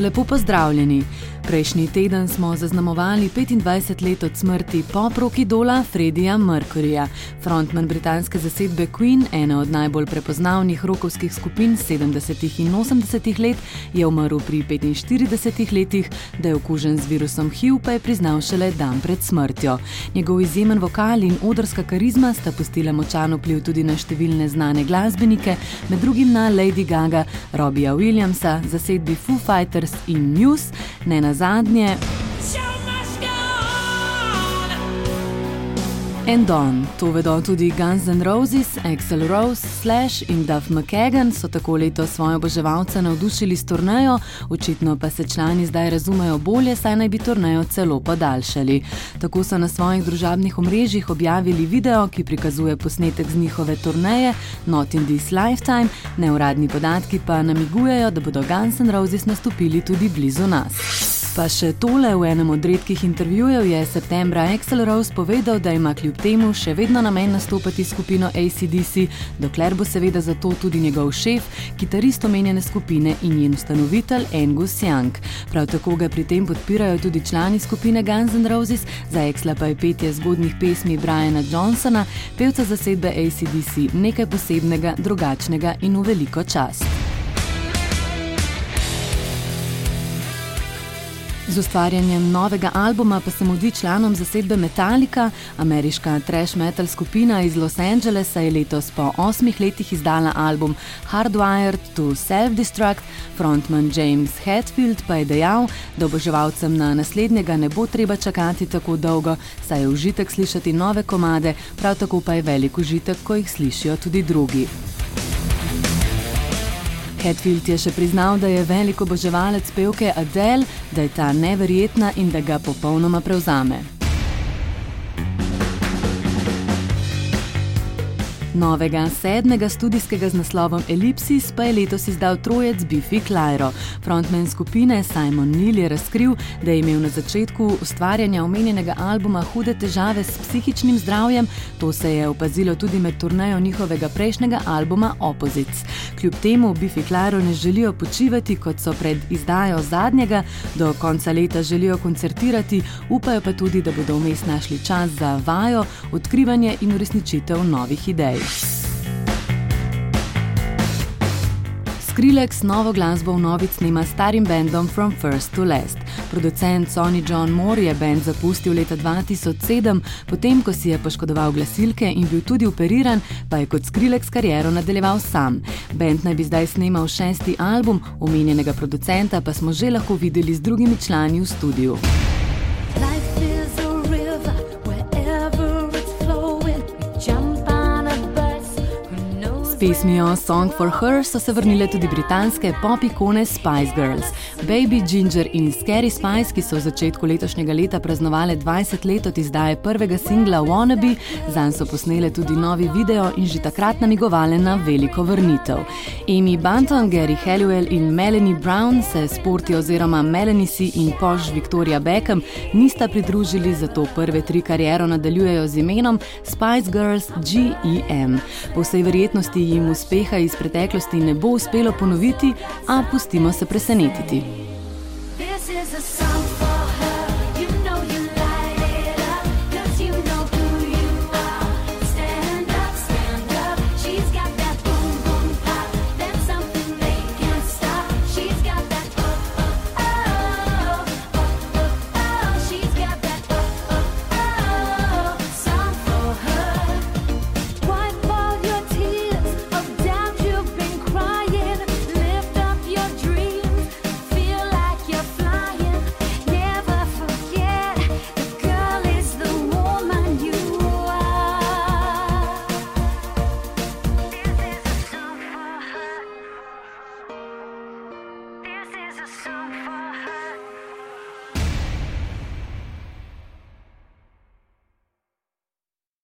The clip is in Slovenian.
Lepo pozdravljeni. Prejšnji teden smo zaznamovali 25 let od smrti pop-rock idola Freddija Mercuryja. Frontman britanske zasedbe Queen, ena od najbolj prepoznavnih rokovskih skupin 70. in 80. let, je umrl pri 45 letih, da je okužen z virusom HIV, pa je priznal šele dan pred smrtjo. Njegov izjemen vokal in odrska karizma sta pustila močan vpliv tudi na številne znane glasbenike, med drugim na Lady Gaga, Robbieja Williamsa, zasedbi Foo Fighters in Muse, ne na zadnje. And on, to vedo tudi Guns N' Roses, Axel Rose, Slash in Duff McKagan so tako leto svoje oboževalce navdušili s turnejo, očitno pa se člani zdaj razumejo bolje, saj naj bi turnejo celo podaljšali. Tako so na svojih družabnih omrežjih objavili video, ki prikazuje posnetek z njihove turneje Not in This Lifetime, neuradni podatki pa namigujejo, da bodo Guns N' Roses nastopili tudi blizu nas. Pa še tole v enem od redkih intervjujev je septembra Axel Rose povedal, da ima kljub temu še vedno namen nastopati skupino ACDC, dokler bo seveda za to tudi njegov šef, kitarist omenjene skupine in njen ustanovitelj Angus Young. Prav tako ga pri tem podpirajo tudi člani skupine Guns N' Roses, za Axla pa je petje zgodnih pesmi Briana Johnsona, pevca zasedbe ACDC, nekaj posebnega, drugačnega in v veliko čast. Z ustvarjanjem novega albuma pa se mudi članom zasedbe Metallica, ameriška trash metal skupina iz Los Angelesa je letos po osmih letih izdala album Hardwired to Self-Destruct. Frontman James Hetfield pa je dejal, da oboževalcem na naslednjega ne bo treba čakati tako dolgo, saj je užitek slišati nove komade, prav tako pa je velik užitek, ko jih slišijo tudi drugi. Hetfield je še priznal, da je velik oboževalec pevke Adele, da je ta neverjetna in da ga popolnoma prevzame. Novega sedmega studijskega z naslovom Ellipsis pa je letos izdal trojec Biffy Clyro. Frontman skupine Simon Neil je razkril, da je imel na začetku ustvarjanja omenjenega albuma hude težave s psihičnim zdravjem, to se je opazilo tudi med turnejo njihovega prejšnjega albuma Opposites. Kljub temu Biffy Clyro ne želijo počivati, kot so pred izdajo zadnjega, do konca leta želijo koncertirati, upajo pa tudi, da bodo vmes našli čas za vajo, odkrivanje in uresničitev novih idej. Skrillex novo glasbo v novic snema starim bendom From First to Last. Producent Sonny John Moore je bend zapustil leta 2007, potem ko si je poškodoval glasilke in bil tudi operiran, pa je kot Skrillex kariero nadaljeval sam. Bend naj bi zdaj snemal šesti album, omenjenega producenta pa smo že lahko videli z drugimi člani v studiu. Pesmijo Song for Her so se vrnile tudi britanske pop ikone Spice Girls. Baby Ginger in Scary Spice, ki so v začetku letošnjega leta praznovali 20 let od izdaje prvega singla Wannabe, zanj so posnele tudi novi video in že takrat namigovali na veliko vrnitev. Amy Banton, Gary Halliwell in Melanie Brown se sporti oziroma Melanie C in Posh Victoria Beckham nista pridružili, zato prve tri kariero nadaljujejo z imenom Spice Girls GEM. Po vsej verjetnosti jim uspeha iz preteklosti ne bo uspelo ponoviti, a pustimo se presenetiti. This is a song for a soul.